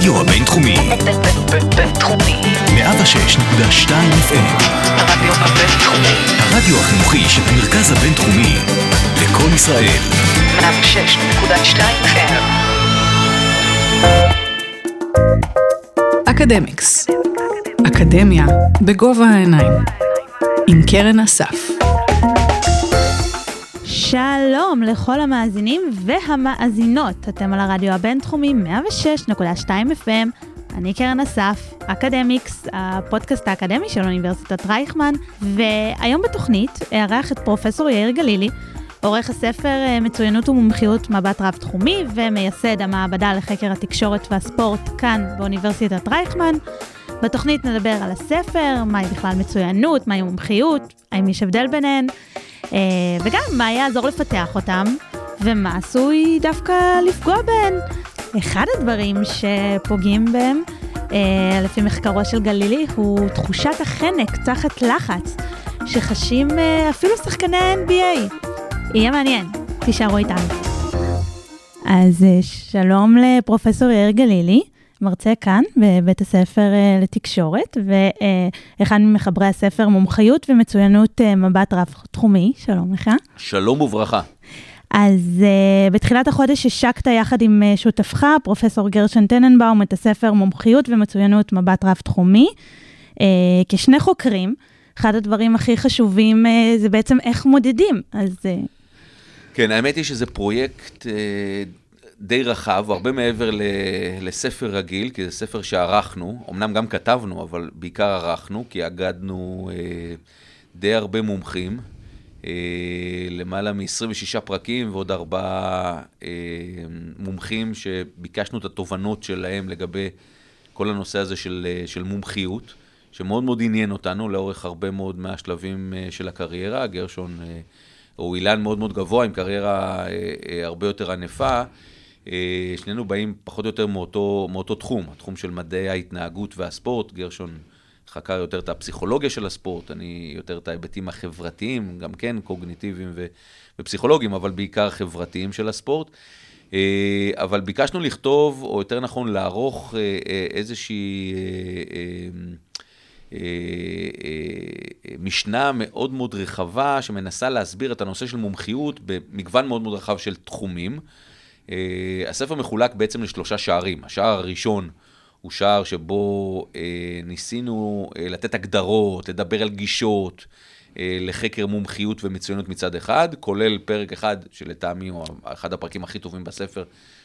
הרדיו הבינתחומי. בינתחומי. 106.2 FM. הרדיו הבינתחומי. הרדיו החינוכי של המרכז הבינתחומי. לקום ישראל. 106.2 FM. אקדמיקס. אקדמיה בגובה העיניים. עם קרן אסף. שלום לכל המאזינים והמאזינות, אתם על הרדיו הבינתחומי 106.2 FM, אני קרן אסף, אקדמיקס, הפודקאסט האקדמי של אוניברסיטת רייכמן, והיום בתוכנית אארח את פרופסור יאיר גלילי, עורך הספר אה, מצוינות ומומחיות מבט רב-תחומי ומייסד המעבדה לחקר התקשורת והספורט כאן באוניברסיטת רייכמן. בתוכנית נדבר על הספר, מהי בכלל מצוינות, מהי מומחיות, האם יש הבדל ביניהן, וגם מה יעזור לפתח אותם, ומה עשוי דווקא לפגוע בהן. אחד הדברים שפוגעים בהם, אה, לפי מחקרו של גלילי, הוא תחושת החנק תחת לחץ, שחשים אה, אפילו שחקני ה-NBA. יהיה מעניין, תישארו איתנו. אז אה, שלום לפרופסור יאיר גלילי, מרצה כאן בבית הספר אה, לתקשורת, ואחד ממחברי הספר מומחיות ומצוינות אה, מבט רב-תחומי, שלום לך. שלום וברכה. אז uh, בתחילת החודש השקת יחד עם uh, שותפך, פרופסור גרשן טננבאום, את הספר מומחיות ומצוינות מבט רב-תחומי. Uh, כשני חוקרים, אחד הדברים הכי חשובים uh, זה בעצם איך מודדים. אז uh, כן, האמת היא שזה פרויקט אה, די רחב, הרבה מעבר ל, לספר רגיל, כי זה ספר שערכנו, אמנם גם כתבנו, אבל בעיקר ערכנו, כי אגדנו אה, די הרבה מומחים, אה, למעלה מ-26 פרקים ועוד ארבעה אה, מומחים שביקשנו את התובנות שלהם לגבי כל הנושא הזה של, אה, של מומחיות, שמאוד מאוד עניין אותנו לאורך הרבה מאוד מהשלבים אה, של הקריירה. גרשון... אה, הוא אילן מאוד מאוד גבוה, עם קריירה אה, אה, הרבה יותר ענפה. אה, שנינו באים פחות או יותר מאותו, מאותו תחום, התחום של מדעי ההתנהגות והספורט. גרשון חקר יותר את הפסיכולוגיה של הספורט, אני יותר את ההיבטים החברתיים, גם כן קוגניטיביים ו, ופסיכולוגיים, אבל בעיקר חברתיים של הספורט. אה, אבל ביקשנו לכתוב, או יותר נכון לערוך אה, איזושהי... משנה מאוד מאוד רחבה שמנסה להסביר את הנושא של מומחיות במגוון מאוד מאוד רחב של תחומים. אה, הספר מחולק בעצם לשלושה שערים. השער הראשון הוא שער שבו ניסינו לתת הגדרות, לדבר על גישות, לחקר מומחיות ומצוינות מצד אחד, כולל פרק אחד שלטעמי הוא אחד הפרקים הכי טובים בספר,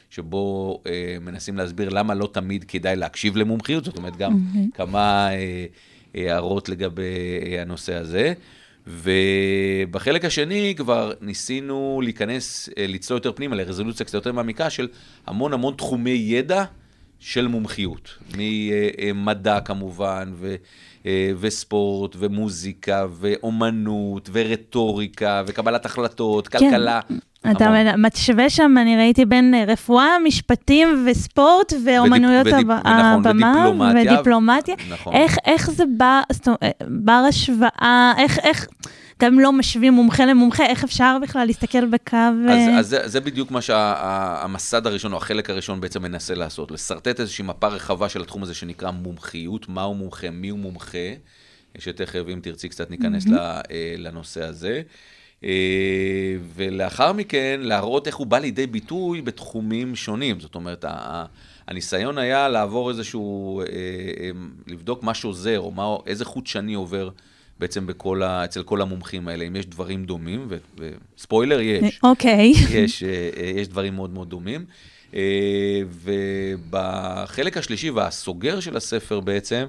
שבו מנסים להסביר למה לא תמיד כדאי להקשיב למומחיות, זאת אומרת גם mm-hmm. כמה... הערות לגבי הנושא הזה. ובחלק השני כבר ניסינו להיכנס, אה, לצלול יותר פנימה לרזולוציה קצת יותר מעמיקה של המון המון תחומי ידע של מומחיות. ממדע כמובן, ו, אה, וספורט, ומוזיקה, ואומנות, ורטוריקה, וקבלת החלטות, כן. אתה משווה שם, אני ראיתי בין אה, רפואה, משפטים וספורט, ואומנויות ודיפ, הבמה, נכון, ודיפלומטיה. ודיפלומטיה. נכון. איך, איך זה זאת אומרת, בר השוואה, איך, איך, גם לא משווים מומחה למומחה, איך אפשר בכלל להסתכל בקו... אז, אז זה, זה בדיוק מה שהמסד הראשון, או החלק הראשון בעצם מנסה לעשות, לשרטט איזושהי מפה רחבה של התחום הזה שנקרא מומחיות, מהו מומחה, מי הוא מומחה, שתכף, אם תרצי, קצת ניכנס mm-hmm. לנושא הזה. אה, ולאחר מכן להראות איך הוא בא לידי ביטוי בתחומים שונים. זאת אומרת, הניסיון היה לעבור איזשהו, אה, אה, לבדוק מה שעוזר, או מה, איזה חוט שני עובר בעצם בכל ה, אצל כל המומחים האלה, אם יש דברים דומים, וספוילר, יש. אוקיי. Okay. יש, יש דברים מאוד מאוד דומים. ובחלק השלישי והסוגר של הספר בעצם,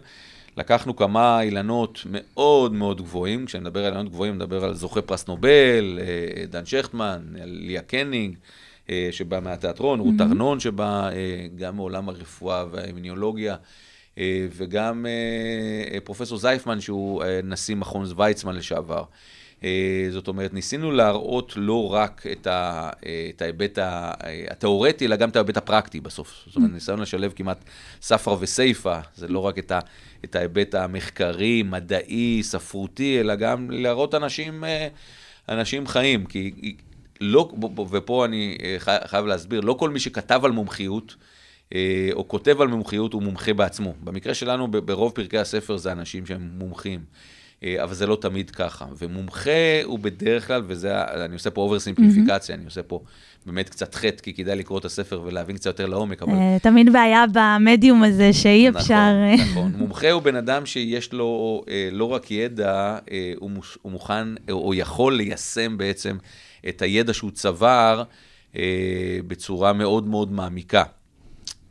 לקחנו כמה אילנות מאוד מאוד גבוהים, כשאני מדבר על אילנות גבוהים, אני מדבר על זוכה פרס נובל, אה, דן שכטמן, ליה קנינג, אה, שבא מהתיאטרון, רות ארנון, שבא אה, גם מעולם הרפואה והאימניולוגיה, וגם פרופסור זייפמן, שהוא נשיא מכון ויצמן לשעבר. זאת אומרת, ניסינו להראות לא רק את, ה, את ההיבט התיאורטי, אלא גם את ההיבט הפרקטי בסוף. זאת אומרת, ניסיון לשלב כמעט ספרא וסיפא, זה לא רק את ה... את ההיבט המחקרי, מדעי, ספרותי, אלא גם להראות אנשים, אה, אנשים חיים. כי לא, ופה אני אה, חייב להסביר, לא כל מי שכתב על מומחיות, אה, או כותב על מומחיות, הוא מומחה בעצמו. במקרה שלנו, ברוב פרקי הספר זה אנשים שהם מומחים. אה, אבל זה לא תמיד ככה. ומומחה הוא בדרך כלל, וזה, אני עושה פה אובר סימפליפיקציה, אני עושה פה באמת קצת חטא, כי כדאי לקרוא את הספר ולהבין קצת יותר לעומק, אבל... אה, תמיד בעיה במדיום הזה שאי אפשר... אה, נכון, נכון. מומחה הוא בן אדם שיש לו לא רק ידע, הוא, מוש, הוא מוכן, או יכול ליישם בעצם את הידע שהוא צבר בצורה מאוד מאוד מעמיקה.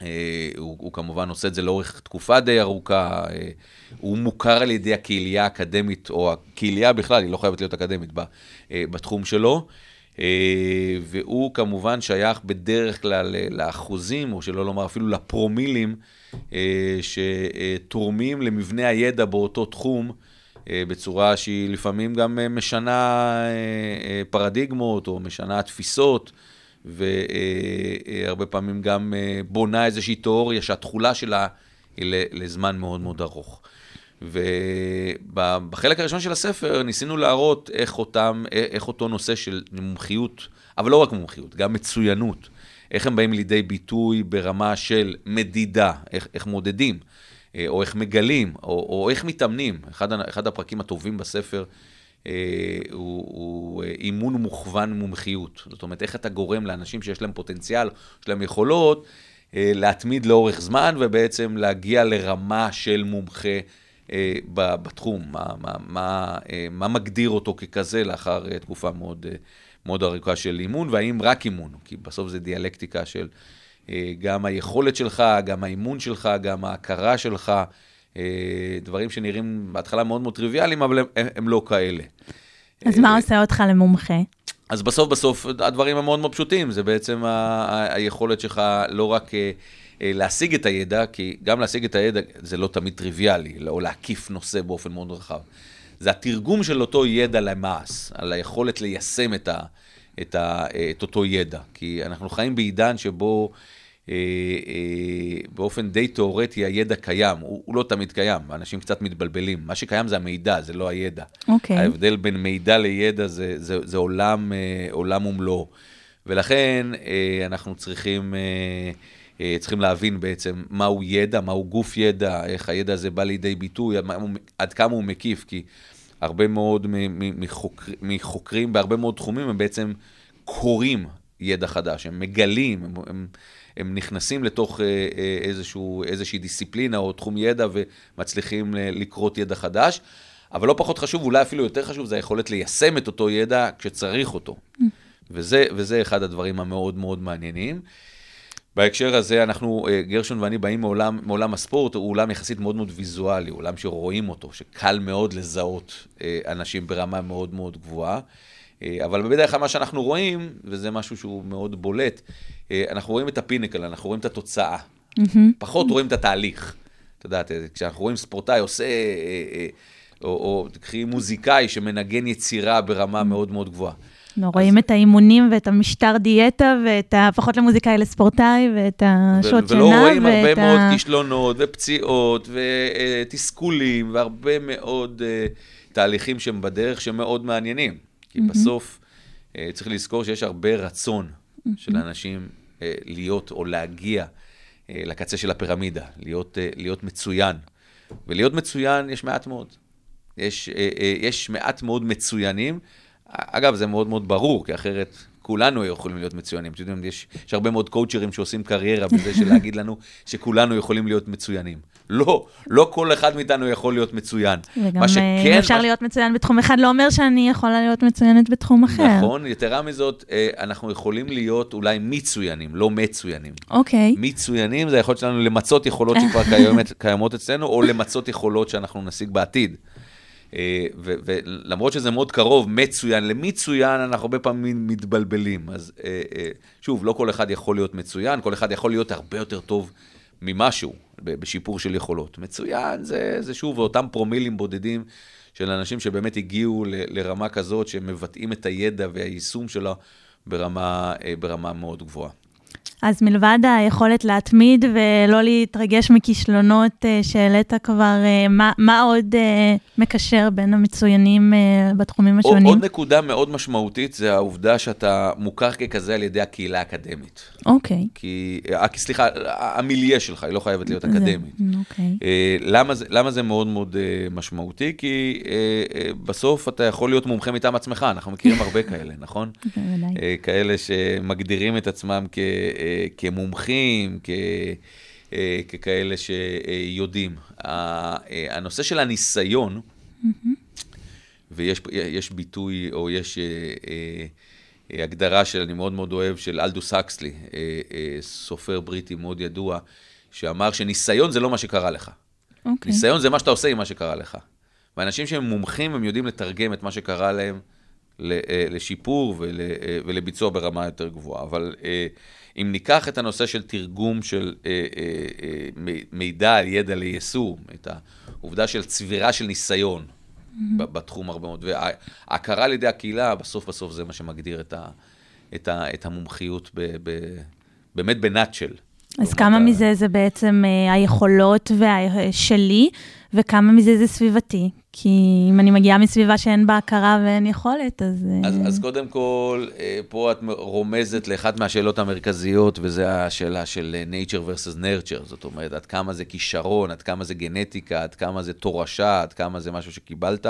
אה, הוא, הוא כמובן עושה את זה לאורך תקופה די ארוכה, אה, הוא מוכר על ידי הקהילייה האקדמית, או הקהילייה בכלל, היא לא חייבת להיות אקדמית ב, אה, בתחום שלו, והוא כמובן שייך בדרך כלל לאחוזים, או שלא לומר אפילו לפרומילים, שתורמים למבנה הידע באותו תחום. בצורה שהיא לפעמים גם משנה פרדיגמות או משנה תפיסות, והרבה פעמים גם אה, בונה איזושהי תיאוריה שהתכולה שלה היא לזמן מאוד מאוד ארוך. ובחלק הראשון של הספר ניסינו להראות איך, אותם, איך אותו נושא של מומחיות, אבל לא רק מומחיות, גם מצוינות, איך הם באים לידי ביטוי ברמה של מדידה, איך, איך מודדים, אה, או איך מגלים, או, או איך מתאמנים. אחד, אחד הפרקים הטובים בספר אה, הוא, הוא אה, אימון מוכוון מומחיות. זאת אומרת, איך אתה גורם לאנשים שיש להם פוטנציאל, יש להם יכולות, אה, להתמיד לאורך זמן ובעצם להגיע לרמה של מומחה אה, בתחום, מה, מה, מה, אה, מה מגדיר אותו ככזה לאחר אה, תקופה מאוד, אה, מאוד ארוכה של אימון, והאם רק אימון, כי בסוף זה דיאלקטיקה של אה, גם היכולת שלך, גם האימון שלך, גם ההכרה שלך, אה, דברים שנראים בהתחלה מאוד מאוד טריוויאליים, אבל הם, הם, לא כאלה. אז מה עושה אותך למומחה? אז בסוף בסוף הדברים המאוד מאוד פשוטים, זה בעצם ה- היכולת שלך לא רק אה, אה, להשיג את הידע, כי גם להשיג את הידע זה לא תמיד טריוויאלי, או להקיף נושא באופן מאוד רחב. זה התרגום של אותו ידע למעש, על היכולת ליישם את, ה, את, ה, את אותו ידע. כי אנחנו חיים בעידן שבו אה, אה, באופן די תיאורטי הידע קיים, הוא, הוא לא תמיד קיים, אנשים קצת מתבלבלים. מה שקיים זה המידע, זה לא הידע. אוקיי. ההבדל בין מידע לידע זה, זה, זה עולם, אה, עולם ומלואו. ולכן אה, אנחנו צריכים, אה, אה, צריכים להבין בעצם מהו ידע, מהו גוף ידע, איך הידע הזה בא לידי ביטוי, עד, כמה הוא מקיף, כי הרבה מאוד מחוקר, מחוקרים בהרבה מאוד תחומים הם בעצם קוראים ידע חדש, הם מגלים, הם, הם, הם נכנסים לתוך אה, אה, איזשהו, איזושהי דיסציפלינה או תחום ידע ומצליחים אה, לקרות ידע חדש. אבל לא פחות חשוב, אולי אפילו יותר חשוב, זה היכולת ליישם את אותו ידע כשצריך אותו. וזה, וזה אחד הדברים המאוד מאוד מעניינים. בהקשר הזה, אנחנו, גרשון ואני באים מעולם, מעולם הספורט, הוא עולם יחסית מאוד מאוד ויזואלי, עולם שרואים אותו, שקל מאוד לזהות אנשים ברמה מאוד מאוד גבוהה. אה, אבל בדרך כלל מה שאנחנו רואים, וזה משהו שהוא מאוד בולט, אה, אנחנו רואים את הפינקל, אנחנו רואים את התוצאה. פחות רואים את התהליך. את יודעת, אה, כשאנחנו רואים ספורטאי עושה, או, או תקחי מוזיקאי שמנגן יצירה ברמה מאוד מאוד גבוהה. לא, רואים את האימונים ואת המשטר דיאטה ואת הפחות למוזיקאי לספורטאי ואת השעות שינה ולא רואים הרבה ואת מאוד ה... כישלונות ופציעות ותסכולים והרבה מאוד תהליכים שהם בדרך שמאוד מעניינים. כי בסוף אה, צריך לזכור שיש הרבה רצון של אנשים אה, להיות או להגיע אה, לקצה של הפירמידה, להיות, אה, להיות מצוין. ולהיות מצוין יש מעט מאוד. יש, אה, אה, יש מעט מאוד מצוינים. אגב, זה מאוד מאוד ברור, כי אחרת כולנו יכולים להיות מצוינים. אתם יודעים, יש, יש הרבה מאוד קואוצ'רים שעושים קריירה בזה של להגיד לנו שכולנו יכולים להיות מצוינים. לא, לא כל אחד מאיתנו יכול להיות מצוין. וגם אה, שכן, אפשר מה להיות מצוין בתחום אחד, לא אומר שאני יכולה להיות מצוינת בתחום אחר. נכון, יתרה מזאת, אה, אנחנו יכולים להיות אולי מצוינים, לא מצוינים. אוקיי. מצוינים זה היכולת שלנו למצות יכולות שכבר קיימת, קיימות אצלנו, או למצות יכולות שאנחנו נשיג בעתיד. אה, ולמרות שזה מאוד קרוב, מצוין למצוין, אנחנו הרבה פעמים מתבלבלים. אז שוב, לא כל אחד יכול להיות מצוין, כל אחד יכול להיות הרבה יותר טוב ממשהו בשיפור של יכולות. מצוין זה, זה שוב אותם פרומילים בודדים של אנשים שבאמת הגיעו ל- לרמה כזאת, שמבטאים את הידע והיישום שלו ברמה, אה, ברמה מאוד גבוהה. אז מלבד היכולת להתמיד ולא להתרגש מכישלונות אה, שהעלית כבר, אה, מה, מה עוד אה, מקשר בין המצוינים בתחומים השונים? עוד נקודה מאוד משמעותית זה העובדה שאתה מוכר ככזה על ידי הקהילה האקדמית. אוקיי. כי, אה, סליחה, המיליה שלך, היא לא חייבת להיות זה- אקדמית. אוקיי. אה, למה למה זה מאוד מאוד משמעותי? כי בסוף אתה יכול להיות מומחה מטעם עצמך, אנחנו מכירים הרבה כאלה, נכון? בוודאי. אה, כאלה שמגדירים את עצמם כ, כמומחים, כ, אה, ככאלה שיודעים. אה, הנושא של הניסיון, ויש יש ביטוי, או יש אה, הגדרה של, אני מאוד מאוד אוהב, של אלדוס הקסלי, סופר בריטי מאוד ידוע, שאמר שניסיון זה לא מה שקרה לך. אוקיי. ניסיון זה מה שאתה עושה עם מה שקרה לך. ואנשים שהם מומחים, הם יודעים לתרגם את מה שקרה להם לשיפור ול- אה, ולביצוע ברמה יותר גבוהה. אבל אה, אם ניקח את הנושא של תרגום של אה, אה, אה, מידע על ידע ליישום, את העובדה של צבירה של ניסיון ב- בתחום הרבה מאוד, וההכרה על ידי הקהילה, בסוף בסוף זה מה שמגדיר את, ה, את, ה, את המומחיות ב, ב, באמת בנאצ'ל. אז כמה ה- מזה זה בעצם אה, היכולות וה- שלי, וכמה מזה זה סביבתי? כי אם אני מגיעה מסביבה שאין בה הכרה ואין יכולת, אז... אה, אז, אז קודם כל, אה, פה את רומזת לאחת מהשאלות המרכזיות, וזה השאלה של אה, nature versus nurture. זאת אומרת, עד כמה זה כישרון, עד כמה זה גנטיקה, עד כמה זה תורשה, עד כמה זה משהו שקיבלת,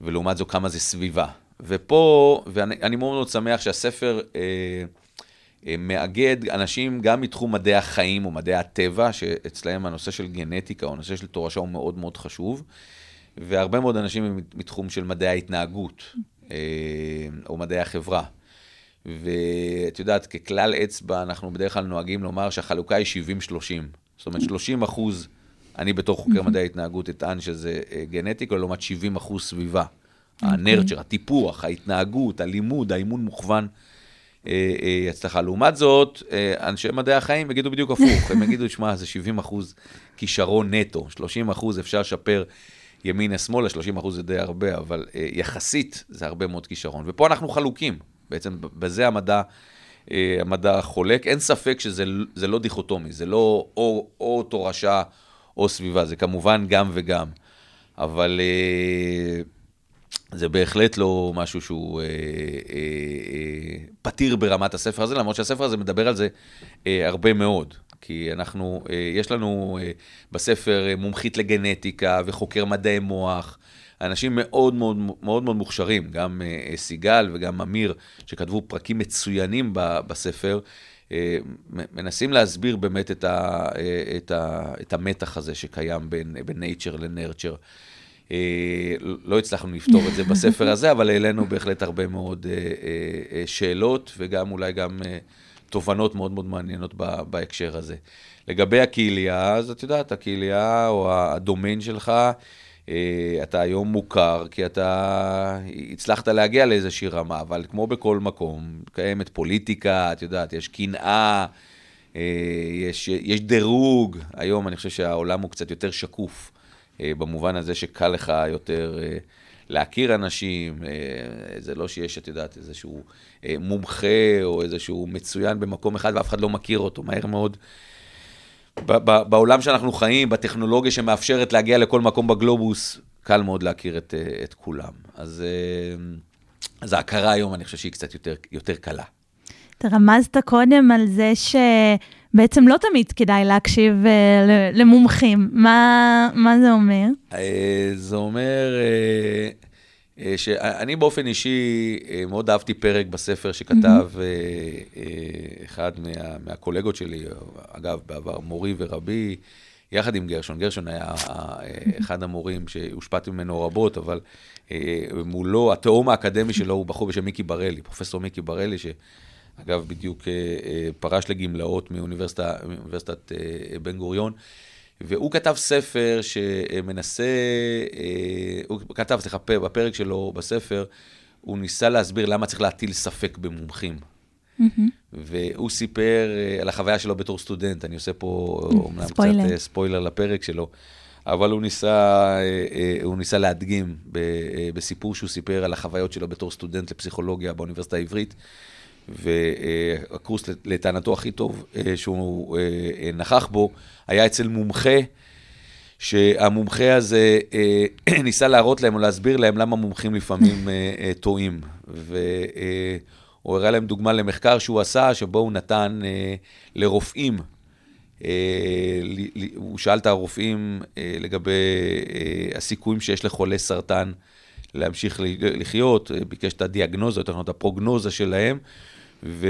ולעומת זו כמה זה סביבה. ופה, ואני אני מאוד מאוד שמח שהספר אה, מאגד אנשים גם מתחום מדעי החיים או מדעי הטבע, שאצלהם הנושא של גנטיקה או הנושא של תורשה הוא מאוד מאוד חשוב. והרבה מאוד אנשים הם מתחום של מדעי ההתנהגות, אה, או מדעי החברה. ואת יודעת, ככלל אצבע, אנחנו בדרך כלל נוהגים לומר שהחלוקה היא 70-30. זאת אומרת, 30 אחוז, אני בתור חוקר מדעי ההתנהגות אטען שזה אה, גנטיקה, לעומת 70 אחוז סביבה. הנרצ'ר, הטיפוח, ההתנהגות, הלימוד, האימון מוכוון אה, אה, הצלחה. לעומת זאת, אה, אנשי מדעי החיים יגידו בדיוק הפוך, הם יגידו, שמע, זה 70 אחוז כישרון נטו, 30 אחוז אפשר לשפר ימינה-שמאלה, 30 אחוז זה די הרבה, אבל אה, יחסית זה הרבה מאוד כישרון. ופה אנחנו חלוקים, בעצם בזה המדע, אה, המדע חולק. אין ספק שזה זה לא דיכוטומי, זה לא או, או תורשה או סביבה, זה כמובן גם וגם. אבל אה, זה בהחלט לא משהו שהוא אה, אה, אה, פתיר ברמת הספר הזה, למרות שהספר הזה מדבר על זה אה, הרבה מאוד. כי אנחנו, אה, יש לנו אה, בספר אה, מומחית לגנטיקה וחוקר מדעי מוח, אנשים מאוד מאוד מאוד, מאוד מוכשרים, גם אה, סיגל וגם אמיר, שכתבו פרקים מצוינים ב, בספר, אה, מנסים להסביר באמת את, ה, אה, את, ה, את המתח הזה שקיים בין, בין nature לנרצ'ר. אה, לא הצלחנו לפתור את זה בספר הזה, אבל העלינו בהחלט הרבה מאוד אה, אה, אה, שאלות, וגם אולי גם אה, תובנות מאוד מאוד מעניינות בהקשר הזה. לגבי הקהילייה, אז את יודעת, הקהילייה או הדומיין שלך, אה, אתה היום מוכר, כי אתה הצלחת להגיע לאיזושהי רמה, אבל כמו בכל מקום, קיימת פוליטיקה, את יודעת, יש קנאה, אה, יש, יש דירוג. היום אני חושב שהעולם הוא קצת יותר שקוף. אה, במובן הזה שקל לך יותר אה, להכיר אנשים, אה, זה לא שיש, את יודעת, איזשהו מומחה או איזשהו מצוין במקום אחד ואף אחד לא מכיר אותו, מהר מאוד. בעולם שאנחנו חיים, בטכנולוגיה שמאפשרת להגיע לכל מקום בגלובוס, קל מאוד להכיר את, את כולם. אז, אז ההכרה היום, אני חושב שהיא קצת יותר, יותר קלה. אתה רמזת קודם על זה שבעצם לא תמיד כדאי להקשיב ל- למומחים. מה, מה זה אומר? אה, זה אומר אה, אה, שאני באופן אישי אה, מאוד אהבתי פרק בספר שכתב אה, אה, אחד מה, מהקולגות שלי, אגב, בעבר מורי ורבי, יחד עם גרשון. גרשון היה אחד המורים שהושפעתי ממנו רבות, אבל אה, מולו, התאום האקדמי שלו הוא בחור בשם מיקי בראלי, פרופסור מיקי בראלי, ש... אגב, בדיוק אה, אה, פרש לגמלאות מאוניברסיטה, מאוניברסיטת אה, בן גוריון, והוא כתב ספר שמנסה, הוא כתב, סליחה, בפרק שלו בספר, הוא ניסה להסביר למה צריך להטיל ספק במומחים. והוא סיפר על החוויה שלו בתור סטודנט, אני עושה פה אומנם קצת ספוילר. אה, ספוילר לפרק שלו, אבל הוא ניסה, הוא ניסה להדגים בסיפור שהוא סיפר על החוויות שלו בתור סטודנט לפסיכולוגיה באוניברסיטה העברית. והקורס לטענתו הכי טוב אה, שהוא אה, נכח בו, היה אצל מומחה, שהמומחה הזה אה, ניסה להראות להם או להסביר להם למה מומחים לפעמים אה, אה, טועים. והוא הראה להם דוגמה למחקר שהוא עשה, שבו הוא נתן אה, לרופאים, אה, הוא שאל את הרופאים אה, לגבי אה, הסיכויים שיש לחולי סרטן להמשיך לחיות, אה, ביקש את הדיאגנוזה, יותר נכון את הפרוגנוזה שלהם. ו...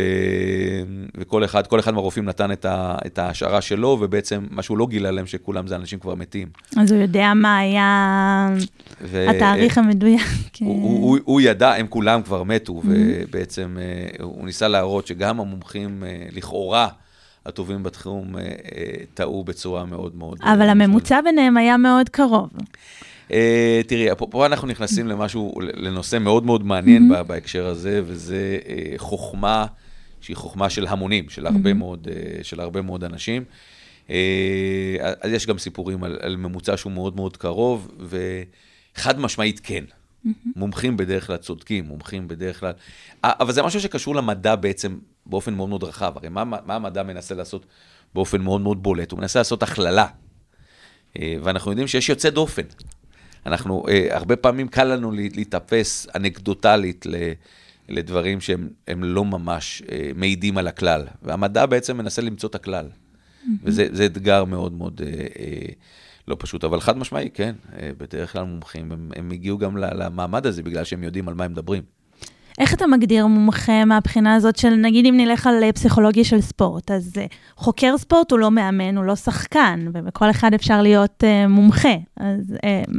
וכל אחד, כל אחד מהרופאים נתן את, ה... את ההשערה שלו, ובעצם מה שהוא לא גילה להם שכולם זה אנשים כבר מתים. אז הוא יודע מה היה ו... התאריך המדויק. הוא, הוא, הוא, הוא ידע, הם כולם כבר מתו, ובעצם אה, הוא ניסה להראות שגם המומחים אה, לכאורה הטובים בתחום אה, טעו בצורה מאוד מאוד... אבל הממוצע ביניהם היה מאוד קרוב. אה, תראי, פה, פה אנחנו נכנסים למשהו, לנושא מאוד מאוד מעניין mm-hmm. בהקשר הזה, וזה אה, חוכמה שהיא חוכמה של המונים, של הרבה, mm-hmm. מאוד, אה, של הרבה מאוד אנשים. אה, אז יש גם סיפורים על, על ממוצע שהוא מאוד מאוד קרוב, וחד משמעית כן. Mm-hmm. מומחים בדרך כלל צודקים, מומחים בדרך כלל... אבל זה משהו שקשור למדע בעצם באופן מאוד מאוד רחב. הרי מה, מה המדע מנסה לעשות באופן מאוד מאוד בולט? הוא מנסה לעשות הכללה. ואנחנו יודעים שיש יוצא דופן. אנחנו, אה, הרבה פעמים קל לנו להיתפס אנקדוטלית ל, לדברים שהם לא ממש אה, מעידים על הכלל. והמדע בעצם מנסה למצוא את הכלל. Mm-hmm. וזה אתגר מאוד מאוד אה, אה, לא פשוט, אבל חד משמעי, כן, אה, בדרך כלל מומחים, הם, הם הגיעו גם למעמד הזה בגלל שהם יודעים על מה הם מדברים. איך אתה מגדיר מומחה מהבחינה הזאת של, נגיד אם נלך על אה, פסיכולוגיה של ספורט, אז אה, חוקר ספורט הוא לא מאמן, הוא לא שחקן, ובכל אחד אפשר להיות uh, מומחה. אז uh,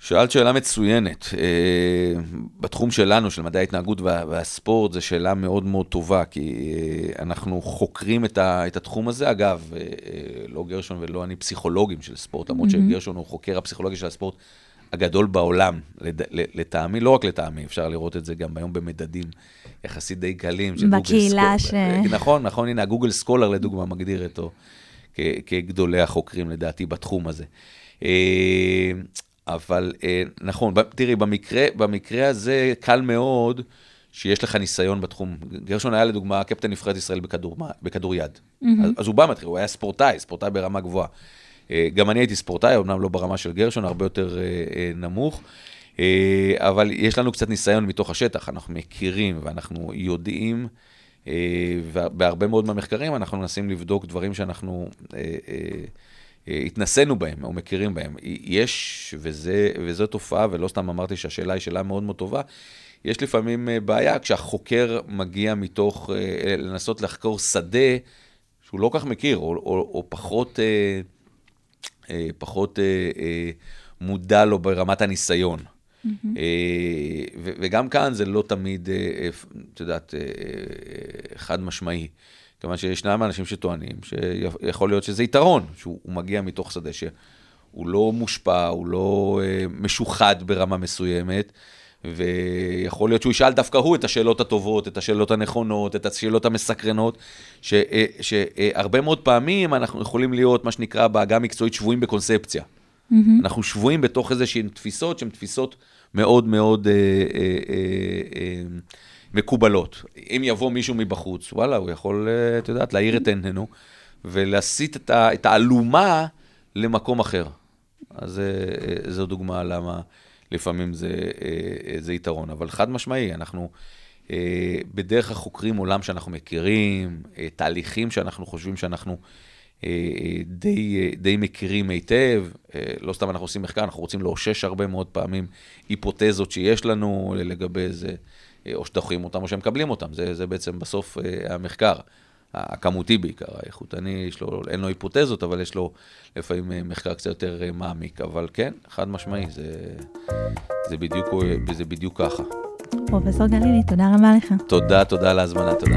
שאלת שאלה מצוינת. אה, בתחום שלנו, של מדעי ההתנהגות וה, והספורט, זו שאלה מאוד מאוד טובה, כי אה, אנחנו חוקרים את, התחום הזה. אגב, אה, לא גרשון ולא אני פסיכולוגים של ספורט, למרות mm-hmm. שגרשון הוא חוקר הפסיכולוגיה של הספורט הגדול בעולם, לטעמי, לא רק לטעמי, אפשר לראות את זה גם היום במדדים יחסית די קלים. בקהילה ש... נכון, נכון, הנה, הגוגל סקולר לדוגמה מגדיר אותו כגדולי החוקרים לדעתי בתחום הזה. אבל אה, נכון, תראי, במקרה, במקרה הזה קל מאוד שיש לך ניסיון בתחום. גרשון היה לדוגמה קפטן נבחרת ישראל בכדור, בכדור יד. Mm-hmm. אז, אז הוא בא מתחיל, הוא היה ספורטאי, ספורטאי ברמה גבוהה. אה, גם אני הייתי ספורטאי, אמנם לא ברמה של גרשון, הרבה יותר אה, נמוך. אבל יש לנו קצת ניסיון מתוך השטח, אנחנו מכירים ואנחנו יודעים, ובהרבה מאוד מהמחקרים אנחנו מנסים לבדוק דברים שאנחנו התנסינו בהם או מכירים בהם. יש, וזה, וזו תופעה, ולא סתם אמרתי שהשאלה היא שאלה מאוד מאוד טובה, יש לפעמים אה, בעיה כשהחוקר מגיע מתוך אה, לנסות לחקור שדה שהוא לא כך מכיר, או, או, או פחות, אה, פחות מודע לו ברמת הניסיון. Mm-hmm. וגם כאן זה לא תמיד, את יודעת, חד משמעי. כיוון שישנם אנשים שטוענים שיכול להיות שזה יתרון, שהוא מגיע מתוך שדה שהוא לא מושפע, הוא לא אה, משוחד ברמה מסוימת, ויכול להיות שהוא ישאל דווקא הוא את השאלות הטובות, את השאלות הנכונות, את השאלות המסקרנות, ש, אה, שהרבה מאוד פעמים אנחנו יכולים להיות, מה שנקרא בעגה המקצועית, שבויים בקונספציה. Mm-hmm. אנחנו שבויים בתוך איזשהן תפיסות שהן תפיסות מאוד מאוד... אה, אה, אה, אה, מקובלות. אם יבוא מישהו מבחוץ, וואלה, הוא יכול, אה, את יודעת, להאיר את עינינו ולהסיט את, ה, את האלומה למקום אחר. אז אה, אה, זו דוגמה למה לפעמים זה, זה יתרון. אבל חד משמעי, אנחנו בדרך החוקרים עולם שאנחנו מכירים, תהליכים שאנחנו חושבים שאנחנו די, די מכירים היטב. לא סתם אנחנו עושים מחקר, אנחנו רוצים לאושש הרבה מאוד פעמים היפותזות שיש לנו לגבי זה. אה, או שדוחים אותם או שהם מקבלים אותם. זה, זה בעצם בסוף אה, המחקר, הכמותי בעיקר, האיכותני, לו, אין לו היפותזות, אבל יש לו לפעמים אה, מחקר קצת יותר מעמיק. אבל כן, חד משמעי, זה, זה, בדיוק, זה בדיוק ככה. פרופסור גלילי, תודה רבה לך. תודה, תודה על ההזמנה, תודה.